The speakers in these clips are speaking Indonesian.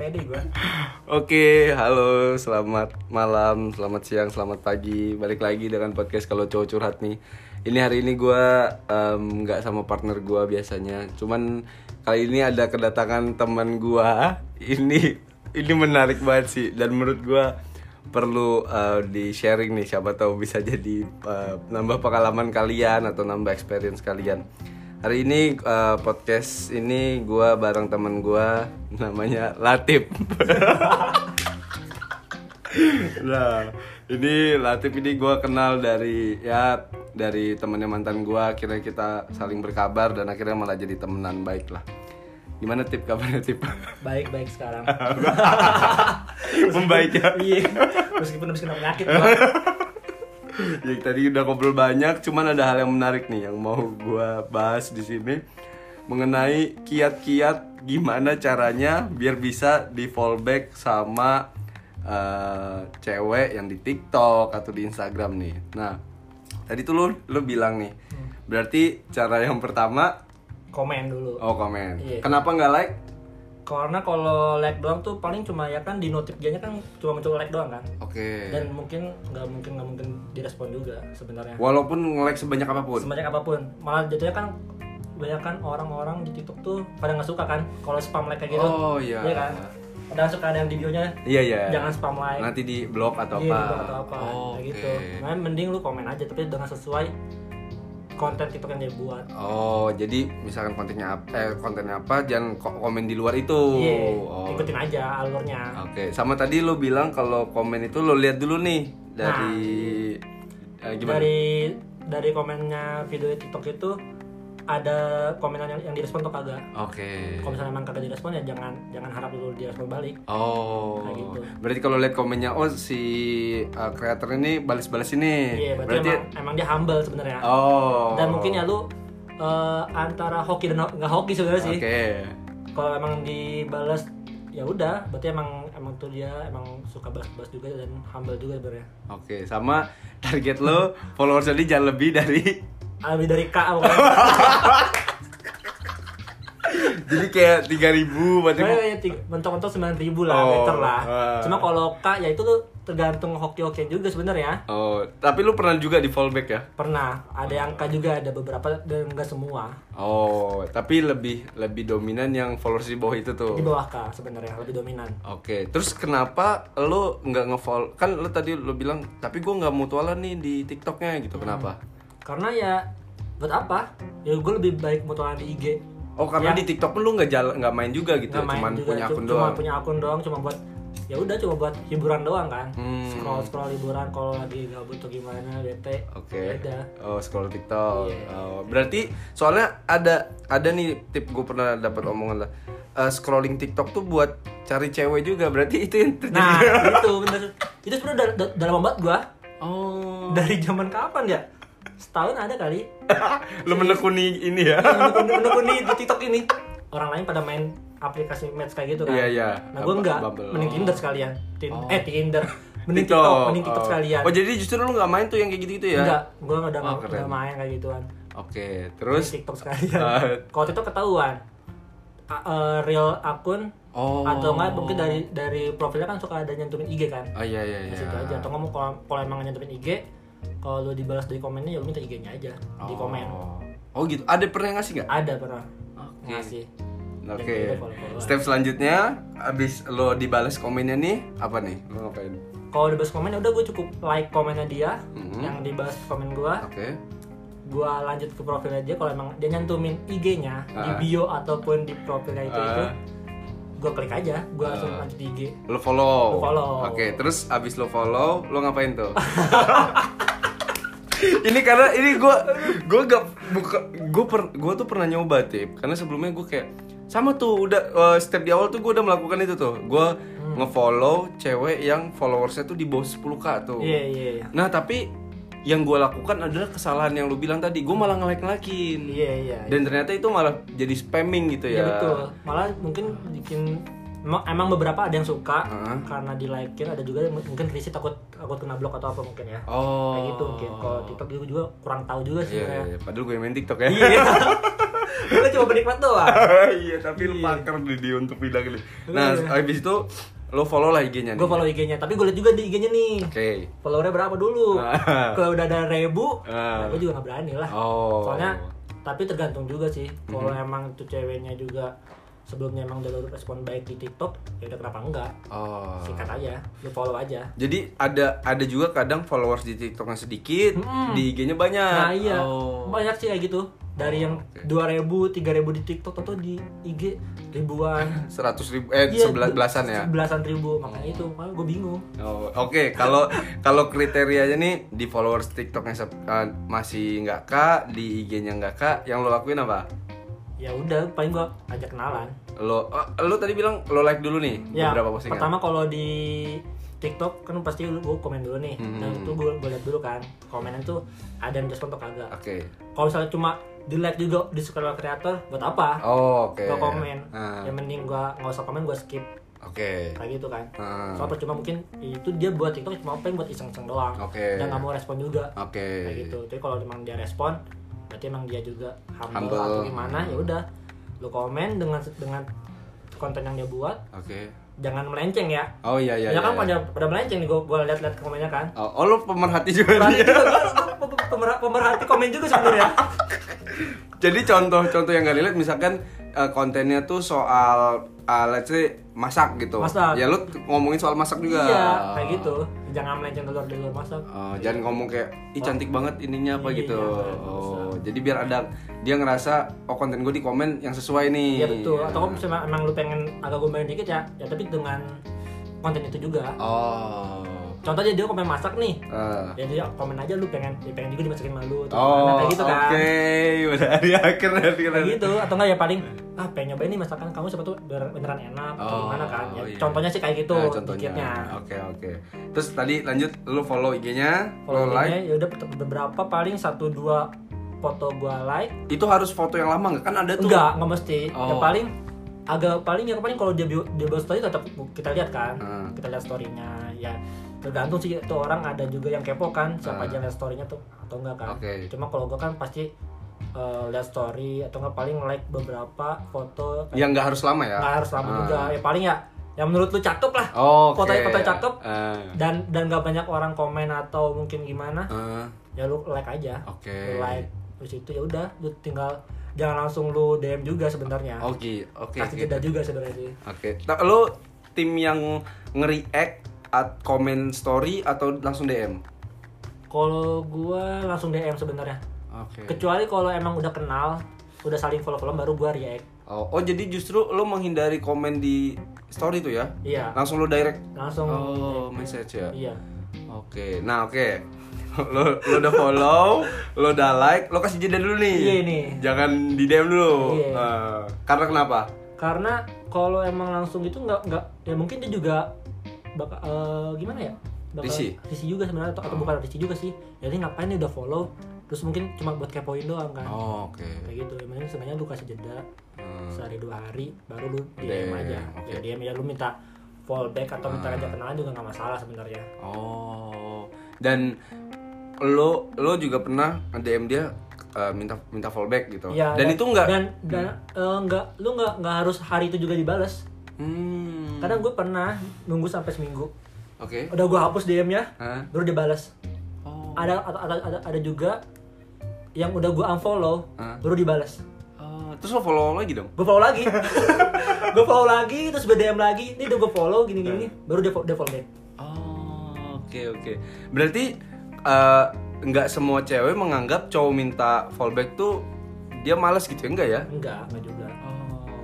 pede gue Oke, halo, selamat malam, selamat siang, selamat pagi. Balik lagi dengan podcast kalau cowok curhat nih. Ini hari ini gue nggak sama partner gue biasanya. Cuman kali ini ada kedatangan teman gue. Ini ini menarik banget sih dan menurut gue perlu eh, di sharing nih. Siapa tahu bisa jadi eh, nambah pengalaman kalian atau nambah experience kalian. Hari ini eh, podcast ini gua bareng temen gua namanya Latif. nah, ini Latif ini gua kenal dari ya dari temennya mantan gua. Akhirnya kita saling berkabar dan akhirnya malah jadi temenan baik lah. Gimana tip kabarnya tip? baik baik sekarang Membaik ya. iya meskipun habis kena penyakit ya tadi udah ngobrol banyak, cuman ada hal yang menarik nih yang mau gua bahas di sini mengenai kiat-kiat gimana caranya biar bisa di fallback sama eh, cewek yang di TikTok atau di Instagram nih. Nah, tadi tuh lu lu bilang nih, berarti cara yang pertama komen dulu oh komen. Iya. Kenapa nggak like? Karena kalau like doang tuh paling cuma ya kan di notif dia kan cuma muncul like doang kan Oke. dan mungkin nggak mungkin nggak mungkin direspon juga sebenarnya Walaupun nge-like sebanyak apa pun. sebanyak apa pun malah jadinya kan banyak kan orang-orang di TikTok tuh pada nggak suka kan kalau spam like kayak gitu Oh, iya. kan ada suka ada yang di videonya Iya iya. jangan spam like Nanti di blog atau Iya, apa? atau apa Oh, oke. gitu nah mending lu komen aja tapi dengan sesuai konten TikTok yang dia buat Oh, jadi misalkan kontennya apa, eh, kontennya apa, jangan ko- komen di luar itu. iya Oh. ikutin aja alurnya Oke, sama tadi lo bilang kalau komen itu lo lihat dulu nih dari eh, gimana? Nah. dari dari komennya video TikTok itu ada komenan yang, yang direspon atau kagak Oke. kalau misalnya emang kagak direspon ya jangan jangan harap dulu direspon balik Oh, Kayak gitu. berarti kalau lihat komennya, oh si uh, kreator ini balas-balas ini. iya berarti, emang, emang dia humble sebenarnya oh. dan mungkin ya lu eh, antara hoki dan nggak hoki sebenarnya sih Oke. kalau emang dibalas ya udah berarti emang emang tuh dia emang suka balas-balas juga dan humble juga sebenarnya Oke, sama target lo followers jadi jangan lebih dari lebih dari K jadi kayak 3000 berarti Pokoknya ya tiga- mentok-mentok sembilan ribu lah Oh, meter lah ah. cuma kalau K ya itu tuh tergantung hoki-hokian juga sebenarnya Oh, tapi lu pernah juga di fallback ya? pernah ada yang K juga ada beberapa dan enggak semua Oh, tapi lebih lebih dominan yang followers di bawah itu tuh. di bawah K sebenarnya lebih dominan Oke, terus kenapa lu nggak nge-follow? Kan lu tadi lu bilang, tapi gua nggak mutualan nih di TikToknya gitu. Kenapa? Karena ya buat apa ya gue lebih baik mutualan di IG Oh, karena Ya. di TikTok pun lu nggak jalan nggak main juga gitu, nggak cuman juga punya akun cuma doang. punya akun doang cuma buat ya udah cuma buat hiburan doang kan Hmm. scroll scroll hiburan kalau lagi gabut atau gimana bete Oke. ya udah Oh, scroll TikTok. Iya. Oh, berarti soalnya ada ada nih tip gue pernah dapat omongan lah. Eh, scrolling TikTok tuh buat cari cewek juga. Berarti itu yang terjadi. nah itu bener itu sebenarnya udah, lama banget gua Oh. dari zaman kapan ya setahun ada kali lu menekuni ini ya? menekuni menekuni di TikTok ini orang lain pada main aplikasi match kayak gitu kan Iya, iya. nah gue enggak mending Oh. Tinder sekalian Tin- Oh. eh Tinder mending TikTok mending TikTok Oh. sekalian Oh, jadi justru lu nggak main tuh yang kayak gitu-gitu ya? enggak gue Oh, nggak keren. udah main kayak gituan Oke, terus TikTok sekalian eh, kalau TikTok ketahuan A- eh, real akun Oh. atau enggak mungkin dari dari profilnya kan suka ada nyantumin IG kan Oh iya iya iya. situ aja atau ngomong kalau kalau emang nyantumin IG kalau lu dibalas dari komennya ya lu minta IG-nya aja di komen Oh. Oh gitu. Ada pernah ngasih nggak? ada pernah Oke. ngasih Oke. Follow-followan. Step selanjutnya, abis lo dibalas komennya nih, apa nih? Lo ngapain? kalau dibalas komen udah gue cukup like komennya dia Mhm. yang dibahas komen gue Oke. gue lanjut ke profilnya dia kalau emang dia nyantumin IG-nya di Ah. bio ataupun di profilnya itu itu Ah. gue klik aja gue langsung Ah. lanjut di IG Lo follow. Lo follow. Oke, terus abis lo follow, lo ngapain tuh? ini karena ini gue gue gak buka gue per gue tuh pernah nyoba tip. Karena sebelumnya gue kayak sama tuh udah eh, step di awal tuh gue udah melakukan itu tuh. Gue Hmm. ngefollow cewek yang followersnya tuh di bawah 10k tuh. Iya iya iya. Nah tapi yang gue lakukan adalah kesalahan yang lu bilang tadi. Gue malah nge-like lakin iya iya. Dan ternyata itu malah jadi spamming gitu Iya ya betul. Malah mungkin bikin emang, emang beberapa ada yang suka Heeh. karena di likein ada juga yang mungkin risih takut takut kena blok atau apa mungkin ya oh kayak gitu mungkin kalau TikTok juga, juga kurang tahu juga sih iya, iya, sebenarnya iya. padahal gue yang main tiktok ya iya gue cuma penikmat doang. iya, tapi lu Iya. pakar di dia untuk bilang ini. Nah, Iya. habis itu lo follow lah IG-nya nih. Gue follow IG-nya, tapi gue liat juga di IG-nya nih. Oke. Followernya berapa dulu? Kalau udah ada ribu, Ah. gue juga nggak berani lah. Oh. Soalnya, tapi tergantung juga sih. Kalau emang tuh ceweknya juga sebelumnya emang udah respon baik di TikTok, ya udah kenapa enggak? Oh. Sikat aja, lu follow aja. Jadi ada ada juga kadang followers di TikToknya sedikit, Mm-mm. di IG-nya banyak. Nah iya, Oh. banyak sih kayak gitu. Dari yang oke. dua ribu, tiga ribu di TikTok atau di IG ribuan. Seratus ribu, eh Iya, sebelas belasan ya. Belasan ribu, makanya itu, makanya gue bingung. Oh, Oke, kalau kalau kriterianya nih di followers TikToknya eh, masih nggak kak, di IG-nya nggak kak, yang lo lakuin apa? Ya udah, paling gue ajak kenalan. Lo, oh, lo tadi bilang lo like dulu nih Ya, beberapa postingan. pertama kalau di TikTok kan pasti gue komen dulu nih. Hmm. Nah itu gue lihat dulu kan, komenan tuh ada yang respon atau kagak. Oke. Kalau misalnya cuma di like juga di suka kreator, buat apa? Oh, oke. Gue komen. Ah, Yang mending gue nggak usah komen, gue skip Oke. kayak gitu kan. Ah, Soalnya percuma mungkin itu dia buat TikTok cuma pengen buat iseng-iseng doang. Oke. Dan nggak mau respon juga. Oke. Kayak gitu. Jadi kalau memang dia respon, berarti emang dia juga humble, Humble. atau gimana, ya udah. Lu komen dengan dengan konten yang dia buat, Oke. jangan melenceng ya. Oh iya iya. ya kan iya. pada pada melenceng nih gua gua lihat-lihat komennya kan. Oh, oh, lo pemerhati juga dia. juga gua- gua pemer- pemerhati komen juga sebenarnya. Jadi contoh-contoh yang gak dilihat misalkan eh, kontennya tuh soal eh, let's say masak gitu. Masak. Ya lu ngomongin soal masak juga. Iya, kayak gitu. Jangan melenceng keluar dari luar masak. Oh, jangan ngomong kayak ih cantik banget ininya apa Iya, gitu. jangan, Oh, jadi biar ada dia ngerasa oh konten gue di komen yang sesuai nih. Iya betul. Atau kalau misalnya emang lu pengen agak gombalin dikit ya, ya tapi dengan konten itu juga. Oh. Contohnya dia komen masak nih. Eh. Ya dia komen aja lu pengen dia pengen juga dimasakin malu atau Oh, gimana, oke. kayak gitu kan. Udah di akhir nanti Kayak gitu atau enggak ya paling ah pengen nyobain nih masakan kamu siapa tuh bener- beneran enak atau Oh, gimana kan. Ya, iya. Contohnya sih kayak gitu Nah, contohnya. Oke, oke. Terus tadi lanjut lu follow IG-nya, follow like. like ya udah beberapa paling satu dua foto gua like Itu harus foto yang lama nggak? Kan ada tuh. enggak enggak mesti ya Oh. paling agak paling ya paling kalau dia bio- dia buat story tetap kita lihat kan Hmm. kita lihat storynya ya tergantung sih itu orang ada juga yang kepo kan siapa Hmm. aja lihat storynya tuh atau enggak kan Oke. cuma kalau gua kan pasti eh, lihat story atau enggak paling like beberapa foto kayak Yang nggak harus lama ya? nggak harus lama Ah. juga ya paling ya yang menurut lu cakep lah Oh, oke. Foto- foto cakep. Ah. dan dan nggak banyak orang komen atau mungkin gimana Ah, ya lu like aja Oke. Lu like terus itu ya udah lu tinggal jangan langsung lu DM juga sebenarnya Oke, oke. kasih oke. jeda juga sebenarnya sih Oke. Nah, lu tim yang nge-react at komen story atau langsung DM? kalau gua langsung DM sebenarnya Oke. kecuali kalau emang udah kenal udah saling follow follow baru gua react Oh, oh, jadi justru lo menghindari komen di story tuh ya? iya Langsung lo direct. langsung Oh, message ya. iya Oke. Nah, oke. lo lo udah follow, lo udah like, lo kasih jeda dulu nih. Iya, nih. Jangan di DM dulu. Iya. Ah, karena kenapa? karena kalau emang langsung itu nggak nggak ya mungkin dia juga bakal eh, gimana ya bakal risih juga sebenarnya atau, atau Oh. bukan risih juga sih jadi ngapain nih udah follow terus mungkin cuma buat kepoin doang kan Oh, oke. kayak gitu emangnya sebenarnya lu kasih jeda Hmm. sehari dua hari baru lu DM aja oke. ya DM ya lu minta fallback atau minta Ah. aja kenalan juga nggak masalah sebenarnya Oh. Dan lo lo juga pernah DM dia eh, minta minta fallback gitu. Iya, dan, itu enggak dan dan eh, nggak lu nggak nggak harus hari itu juga dibales Hmm. Kadang gue pernah nunggu sampai seminggu Oke. udah gue hapus DM nya Hah? baru dibalas Oh. ada ada ada, ada, juga yang udah gue unfollow Hah? baru dibalas Oh, terus lo follow lagi dong? gue follow lagi gue follow lagi terus gue DM lagi ini udah gue follow gini gini Hmm. baru dia dia follow back Oh, oke oke. Berarti eh, nggak semua cewek menganggap cowok minta fallback tuh dia males gitu ya enggak ya? enggak enggak juga Oh.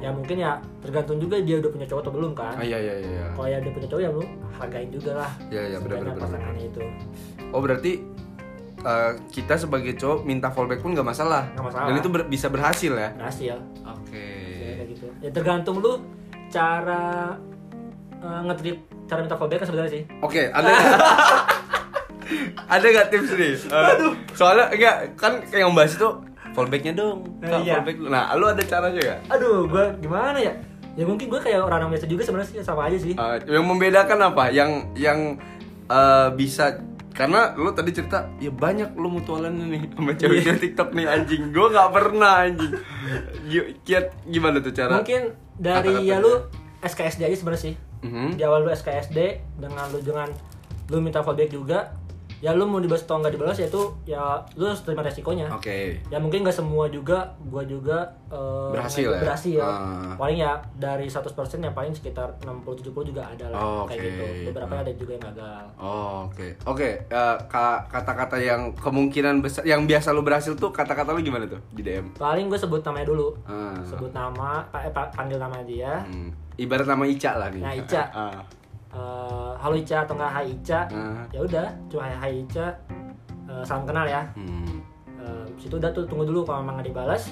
Ya mungkin ya tergantung juga dia udah punya cowok atau belum kan Ah, iya iya iya. iya. kalau ya dia punya cowok ya lu hargain juga lah Iya, iya, benar, benar, pasangannya itu Oh berarti eh, kita sebagai cowok minta fallback pun nggak masalah. Nggak masalah. Dan itu ber- bisa berhasil ya? berhasil Oke. ya, kayak gitu ya tergantung lu cara uh, nge-treat cara minta fallback kan sebenarnya sih Oke, ada ada nggak tips nih? Eh, soalnya enggak kan kayak yang bahas itu fallbacknya dong. Eh, Kak, iya. fallback. Nah, lu ada caranya nggak? aduh gue gimana ya ya mungkin gue kayak orang biasa juga sebenarnya sih sama aja sih Eh, yang membedakan apa? Yang yang eh, bisa karena lu tadi cerita ya banyak lu mutualannya nih sama cewek cewek TikTok nih anjing. Gue nggak pernah anjing. Kiat gimana tuh cara? mungkin dari Kata-katanya. ya lu SKSD aja sebenarnya sih Mhm. di awal lu SKSD dengan lu dengan lu minta fallback juga ya lu mau dibalas atau nggak dibalas ya itu ya lu harus terima resikonya Oke. ya mungkin nggak semua juga gua juga eh, Berhasil ya? berhasil Ah. paling ya dari 100% ya paling sekitar 60-70 juga ada lah Oh, kayak oke. gitu beberapa ada juga yang gagal Oh, oke. Oke, eh, ka- kata-kata yang kemungkinan besar yang biasa lu berhasil tuh kata-kata lu gimana tuh di DM? paling gue sebut namanya dulu Ah. sebut nama eh, pa- panggil nama dia Hmm. Ibarat nama Ica lah nih. Nah, Ica. Ah. Eh, halo Ica atau enggak Hai Ica Ah. ya udah cuma Hai, Hai Ica Eh, salam kenal ya Hmm. Eh, situ udah tuh tunggu dulu kalau memang nggak dibalas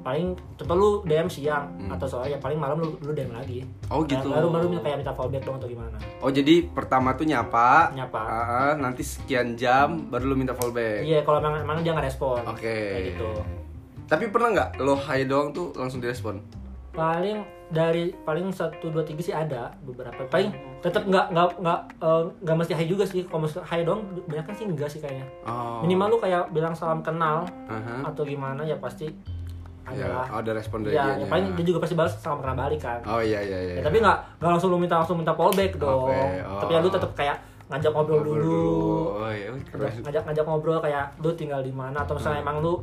paling contoh lu DM siang atau sore ya paling malam lu, lu DM lagi Oh, gitu. baru baru kayak minta fallback dong atau gimana Oh jadi pertama tuh nyapa, Nyapa. Ah, nanti sekian jam baru lu minta fallback. iya kalau memang, memang dia nggak respon Oke. kayak gitu Tapi pernah nggak lo hai doang tuh langsung direspon? paling dari paling satu dua tiga sih ada beberapa paling tetap nggak nggak nggak eh, nggak mesti hai juga sih kalau mesti hai dong banyak kan sih enggak sih kayaknya Oh. minimal lu kayak bilang salam kenal Aha. atau gimana ya pasti Ya, adalah oh, ada respon dari ya, dianya. ya paling dia juga pasti balas salam kenal balik kan Oh iya iya iya. Ya, tapi nggak nggak langsung lu minta langsung minta fallback dong oh. tapi ya lu tetap kayak ngajak ngobrol, Ngobrol dulu, Oh iya, keren. ngajak, ngajak ngajak ngobrol kayak lu tinggal di mana atau misalnya emang lu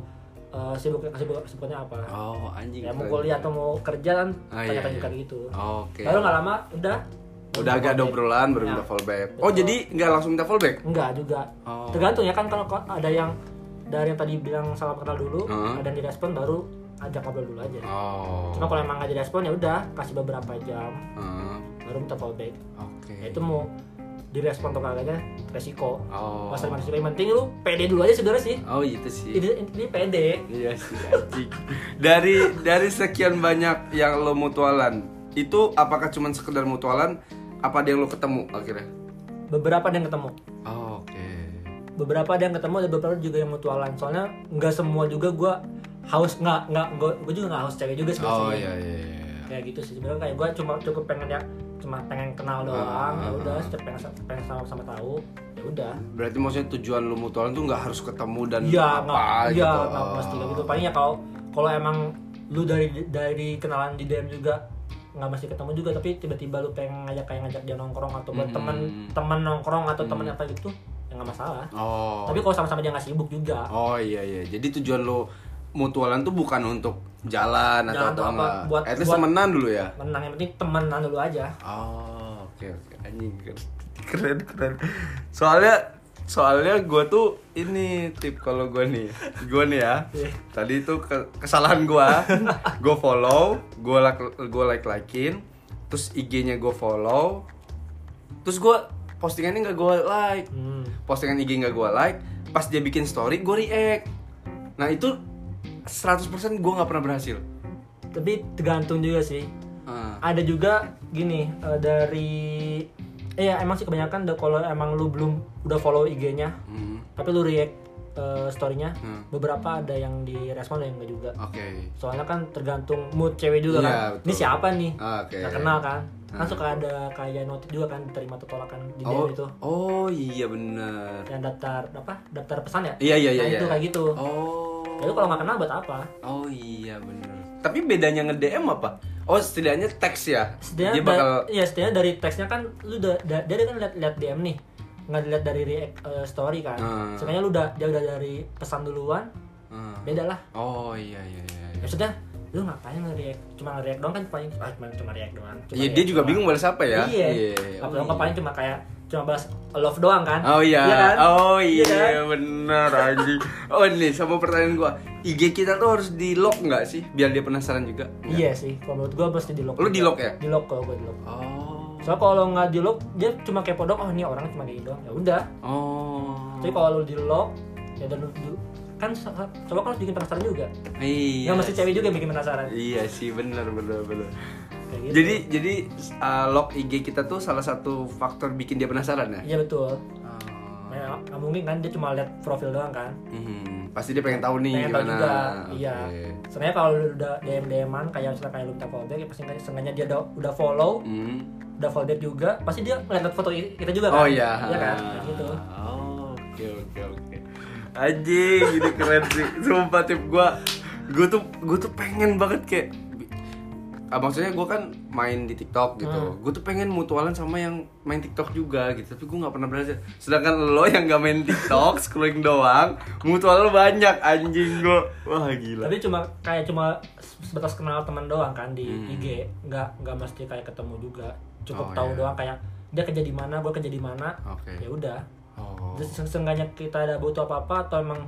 uh, sibuk sibuk sibuknya apa Oh anjing. ya mau kuliah atau mau kerja kan Ah, iya, tanya-tanya iya. kayak gitu Oke. baru nggak lama udah Udah agak ada obrolan baru Ya. minta fallback. Oh jadi nggak langsung minta fallback? enggak juga Oh. tergantung ya kan kalau ada yang dari yang tadi bilang salam kenal dulu Heeh. ada yang direspon baru ajak ngobrol dulu aja Oh. cuma kalau emang nggak direspon ya udah kasih beberapa jam baru minta fallback Oke. ya itu mau direspon atau kagaknya resiko Oh. masa resiko yang penting lu pede dulu aja sebenarnya sih Oh itu sih. ini, ini pede Iya sih anjing. Dari dari sekian banyak yang lo mutualan, itu apakah cuma sekedar mutualan apa ada yang lo ketemu akhirnya? beberapa ada yang ketemu Oh, Oke. beberapa ada yang ketemu ada beberapa juga yang mutualan soalnya nggak semua juga gua haus nggak nggak gua juga nggak haus cewek juga sebenarnya Oh sih. iya iya. iya. kayak gitu sih sebenarnya kayak gua cuma cukup pengen ya cuma pengen kenal doang Ah, ya ah, udah ah. setiap pengen pengen sama sama tahu ya udah Berarti maksudnya tujuan lo mutualan tuh nggak harus ketemu dan iya apa nggak gitu. iya nggak mesti gitu paling ya kalau kalau emang lu dari dari kenalan di DM juga nggak mesti ketemu juga tapi tiba-tiba lu pengen ngajak kayak ngajak dia nongkrong atau buat Hmm. teman teman nongkrong atau teman apa gitu ya nggak masalah Oh. tapi kalau sama-sama dia nggak sibuk juga Oh iya iya. Jadi tujuan lo mutualan tuh bukan untuk jalan atau Jalan apa atau apa, buat- At least buat- temenan dulu ya. menang yang penting temenan dulu aja Oh, oke oke. Anjing keren. keren keren. Soalnya soalnya gue tuh ini tip kalau gue nih, gue nih ya. Iya. Tadi itu ke- kesalahan gue, gue follow, gue like gue like likein, terus IG-nya gue follow, terus gue postingannya nggak gue like, hmm. postingan IG nggak gue like, pas dia bikin story gue react. Nah itu 100% gue nggak pernah berhasil. tapi tergantung juga sih Ah, ada juga gini eh, dari eh ya emang sih kebanyakan kalau emang lu belum udah follow IG-nya hmm, tapi lu react eh, story-nya Hmm. beberapa ada yang direspon ada yang enggak juga Oke. soalnya kan tergantung mood cewek juga Iya, kan betul. ini siapa nih Oke. nggak kenal kan kan Hmm. suka ada kayak notif juga kan diterima atau tolakan di Oh, DM itu oh iya bener. yang daftar apa daftar pesan ya Iya iya iya. Nah, iya. itu kayak gitu Oh. Ya lu kalau nggak kenal buat apa Oh iya bener. Tapi bedanya nge-DM apa? Oh setidaknya teks ya. setidaknya Dia bakal. iya setidaknya dari teksnya kan lu udah da- dia kan lihat lihat DM nih nggak dilihat dari react eh, story kan Hmm. sebenarnya lu udah dia udah dari pesan duluan Hmm. beda lah Oh iya iya iya. iya. maksudnya lu ngapain nge-react cuma nge-react doang kan paling ah, cuma cuma react doang cuma Iya react dia juga doang. bingung balas apa ya. iya Oh, apa oh, paling cuma kayak cuma balas love doang kan Oh iya. kan? Oh iya, kan? bener anjing. Oh nih sama pertanyaan gua. IG kita tuh harus di lock nggak sih biar dia penasaran juga? Iya sih kalau menurut gua pasti di lock Lu di lock ya? di lock kalau gua di lock Oh. soalnya kalau nggak di lock dia cuma kepo doang oh ini orang cuma kayak gitu doang ya udah Oh. tapi kalau lu di lock ya dan lu- kan coba kalau bikin penasaran juga Iya. nggak mesti cewek juga yang bikin penasaran Iya sih bener bener bener. kayak gitu Jadi jadi uh, lock IG kita tuh salah satu faktor bikin dia penasaran ya? iya betul Oh. Nah, mungkin kan dia cuma lihat profil doang kan Hmm, pasti dia pengen tahu nih pengen tahu gimana. juga Oke. iya sebenarnya kalau udah dm dman kayak misalnya kayak lu minta fallback ya pasti kan sengaja dia udah, udah follow Hmm. udah fallback juga pasti dia ngeliat foto kita juga kan Oh iya. iya kan Kayak gitu Oh Oke oke oke. Anjing, ini keren sih. Sumpah tip gua gua tuh gua tuh pengen banget kayak ah, maksudnya gue kan main di TikTok gitu. Hmm. Gue tuh pengen mutualan sama yang main TikTok juga gitu. Tapi gue nggak pernah berhasil. Sedangkan lo yang gak main TikTok, scrolling doang, mutual lo banyak anjing gue. Wah gila. tapi cuma kayak cuma sebatas kenal teman doang kan di Hmm. IG nggak nggak mesti kayak ketemu juga cukup Oh, tahu iya. doang kayak dia kerja di mana gue kerja di mana Oke. ya udah. Terus se- seenggaknya kita ada butuh apa apa atau emang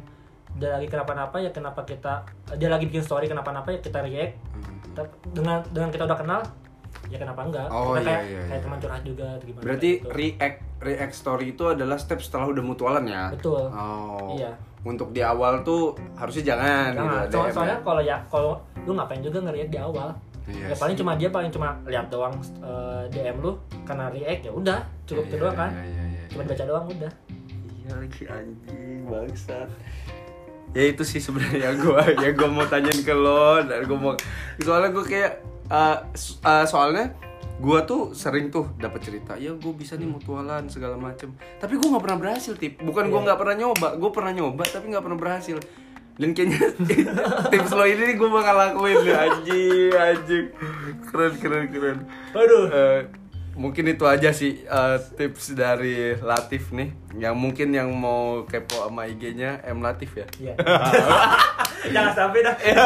dia lagi kenapa-napa ya kenapa kita dia lagi bikin story kenapa-napa ya kita react Hmm. Tapi dengan dengan kita udah kenal ya kenapa enggak Oh, kita iya, kayak iya, kayak iya. teman curhat juga atau gimana Berarti gitu. react react story itu adalah step setelah udah mutualan ya? Betul. Oh. Iya. Untuk di awal tuh harusnya jangan Jangan. gitu. Soal- DM soalnya ya. kalau ya kalau lu ngapain juga ngeliat di awal Iya ya paling cuma dia paling cuma lihat doang eh, DM lu karena react ya udah cukup itu Iya, doang kan iya, iya, iya. cuma dibaca doang udah Iya lagi anjing bangsat. Ya itu sih sebenarnya gua ya gua mau tanyain ke lo dan gua mau soalnya gua kayak uh, uh, soalnya gua tuh sering tuh dapat cerita ya gue bisa nih mutualan segala macem. Tapi gua nggak pernah berhasil tip. Bukan gua Iya. nggak pernah nyoba gua pernah nyoba tapi nggak pernah berhasil. Dan kayaknya tips lo ini gue bakal lakuin nih anjing anjing. Keren keren keren. Aduh. Eh, mungkin itu aja sih eh, tips dari Latif nih yang mungkin yang mau kepo sama IG-nya M Latif ya Iya. jangan sampai dah Iya.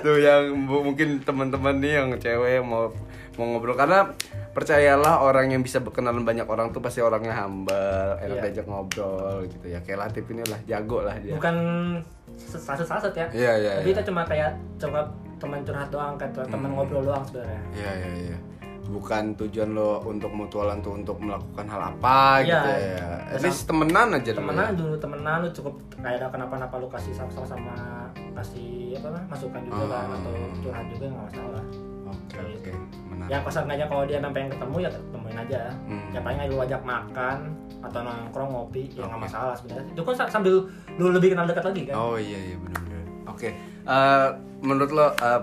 Tuh yang mungkin teman-teman nih yang cewek mau mau ngobrol karena percayalah orang yang bisa berkenalan banyak orang tuh pasti orangnya humble enak Iya. diajak ngobrol gitu ya kayak Latif ini lah jago lah dia bukan sasut-sasut ya Iya, iya, tapi iya. kita cuma kayak cuma teman curhat doang kan teman ngobrol doang sebenarnya Iya iya iya. Bukan tujuan lo untuk mutualan tuh untuk melakukan hal apa Iya. gitu ya. At least temenan aja dulu. temenan ya. dulu temenan lu cukup kayak ada kenapa-napa lu kasih sama sama kasih apa namanya masukan juga Oh. kan atau curhat juga nggak masalah Oke oke. Menarik. ya pas enggaknya kalau dia pengen ketemu ya ketemuin aja Hmm. ya paling lu ajak makan atau nongkrong ngopi ya nggak masalah sebenarnya itu kan sa- sambil lu lebih kenal dekat lagi kan Oh iya iya benar-benar. Oke. Eh, menurut lo eh,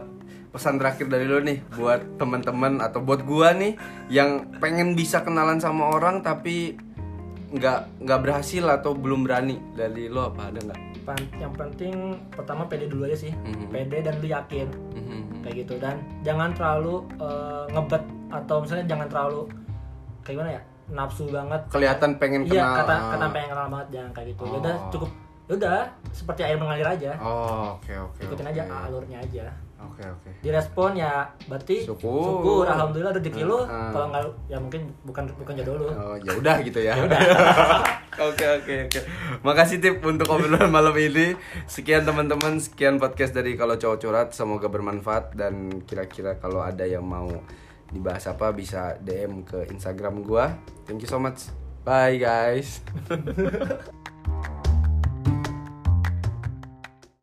pesan terakhir dari lo nih buat teman-teman atau buat gua nih yang pengen bisa kenalan sama orang tapi nggak nggak berhasil atau belum berani dari lo apa ada nggak? Yang penting pertama pede dulu aja sih Mhm. pede dan lu yakin Mhm. kayak gitu dan jangan terlalu eh, ngebet atau misalnya jangan terlalu kayak gimana ya nafsu banget Kelihatan pengen iya kenal. kata kata pengen kenal banget jangan kayak gitu ya udah Oh. cukup ya udah seperti air mengalir aja Oh oke oke. ikutin oke. aja alurnya aja Oke oke. direspon ya berarti Syukur. alhamdulillah rezeki lu Hmm. kalau nggak ya mungkin bukan bukan jodoh lu Oh, ya udah gitu ya. Oke oke oke. Makasih tip untuk obrolan malam ini. Sekian teman-teman, sekian podcast dari kalau cowok curhat. Semoga bermanfaat dan kira-kira kalau ada yang mau dibahas apa bisa DM ke Instagram gua. Thank you so much. Bye guys.